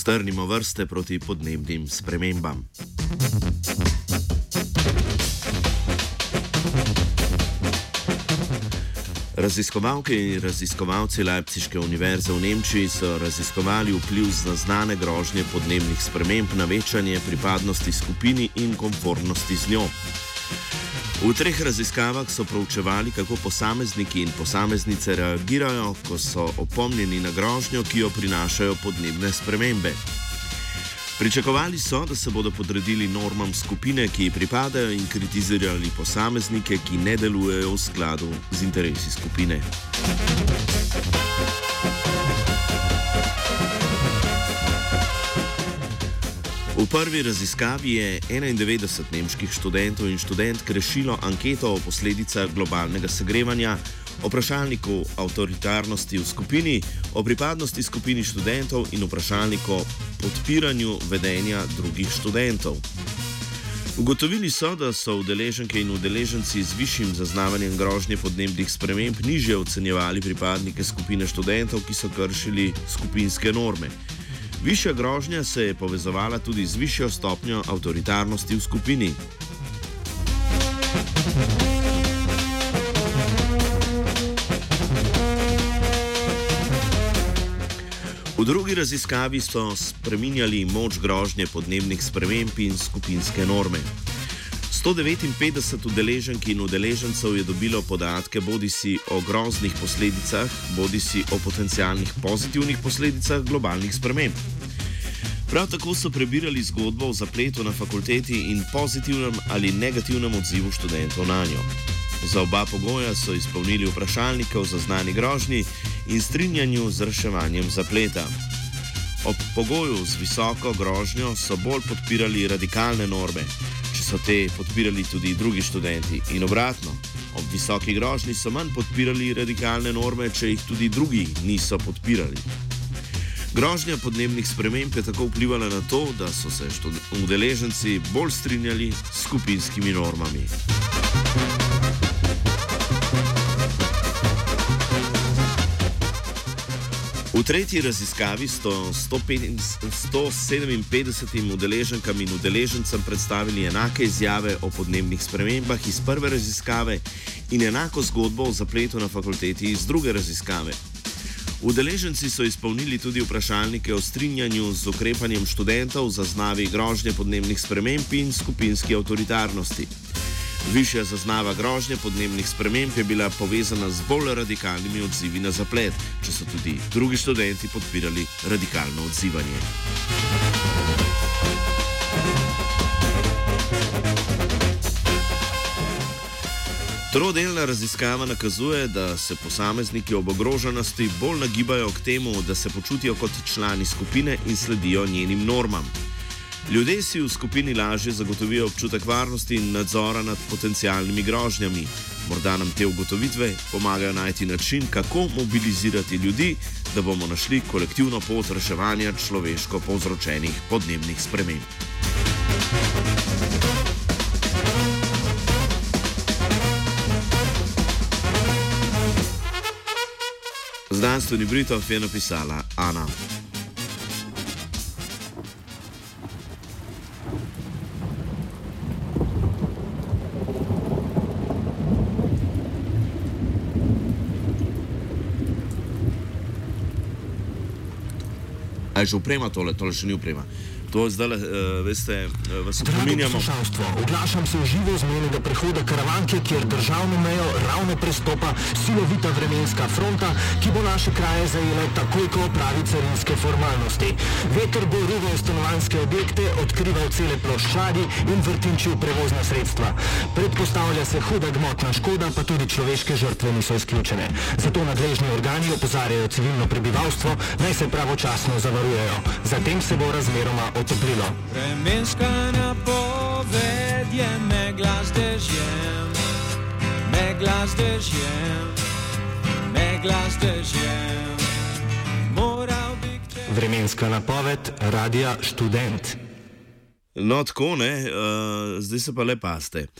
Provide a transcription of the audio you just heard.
Strnimo vrste proti podnebnim spremembam. Raziskovalke in raziskovalci Leipziške univerze v Nemčiji so raziskovali vpliv zaznane grožnje podnebnih sprememb na večanje pripadnosti skupini in konformnosti z njo. V treh raziskavah so proučevali, kako posamezniki in posameznice reagirajo, ko so opomnjeni na grožnjo, ki jo prinašajo podnebne spremembe. Pričakovali so, da se bodo podredili normam skupine, ki ji pripadajo, in kritizirali posameznike, ki ne delujejo v skladu z interesi skupine. V prvi raziskavi je 91 nemških študentov in študentk rešilo anketo o posledicah globalnega segrevanja o vprašalniku avtoritarnosti v skupini, o pripadnosti skupini študentov in vprašalniku podpiranju vedenja drugih študentov. Ugotovili so, da so udeleženke in udeleženci z višjim zaznavanjem grožnje podnebnih sprememb niže ocenjevali pripadnike skupine študentov, ki so kršili skupinske norme. Višja grožnja se je povezovala tudi z višjo stopnjo avtoritarnosti v skupini. V drugi raziskavi so spreminjali moč grožnje podnebnih sprememb in skupinske norme. 159 udeleženk in udeležencev je dobilo podatke bodi si o groznih posledicah, bodi si o potencijalnih pozitivnih posledicah globalnih sprememb. Prav tako so prebirali zgodbo o zapletu na fakulteti in pozitivnem ali negativnem odzivu študentov na njo. Za oba pogoja so izpolnili vprašalnike o zaznani grožnji in strinjanju z reševanjem zapleta. Ob pogoju z visoko grožnjo so bolj podpirali radikalne norme, so te podpirali tudi drugi študenti, in obratno, ob visoki grožnji so manj podpirali radikalne norme, če jih tudi drugi niso podpirali. Grožnja podnebnih sprememb je tako vplivala na to, da so se udeleženci bolj strinjali s skupinskimi normami. V tretji raziskavi so 157 udeleženkam in udeležencem predstavili enake izjave o podnebnih spremembah iz prve raziskave in enako zgodbo o zapletu na fakulteti iz druge raziskave. Udeleženci so izpolnili tudi vprašalnike o strinjanju z ukrepanjem študentov za znavi grožnje podnebnih sprememb in skupinski avtoritarnosti. Višja zaznava grožnje podnebnih sprememb je bila povezana z bolj radikalnimi odzivi na zaplet, če so tudi drugi študenti podpirali radikalno odzivanje. Trodelna raziskava nakazuje, da se posamezniki ob ogroženosti bolj nagibajo k temu, da se počutijo kot člani skupine in sledijo njenim normam. Ljudje si v skupini lažje zagotovijo občutek varnosti in nadzora nad potencialnimi grožnjami. Morda nam te ugotovitve pomagajo najti način, kako mobilizirati ljudi, da bomo našli kolektivno pot reševanja človeško povzročenih podnebnih sprememb. Znanstveni Britov je napisala Ana. A je že uprema tole, tole še ni uprema. To zdaj, uh, veste, uh, vas spominjamo. Oglašam se v živo z menega prehoda karavanke, kjer državno mejo ravno prestopa silovita vremenska fronta, ki bo naše kraje zajela takoj, ko opravi carinske formalnosti. Veter bo ruval stanovanske objekte, odkrival cele ploščadi in vrtinčil prevozna sredstva. Predpostavlja se huda gmotna škoda, pa tudi človeške žrtve niso izključene. Zato nadležni organi opozarjajo civilno prebivalstvo, naj se pravočasno zavarujejo. Zatem se bo razmeroma otoplilo. Vremenska napoved je megla z dežjem, megla z dežjem, megla z dežjem. Vremenska napoved, radio študent. No, tako ne, uh, zdaj se pa le paste.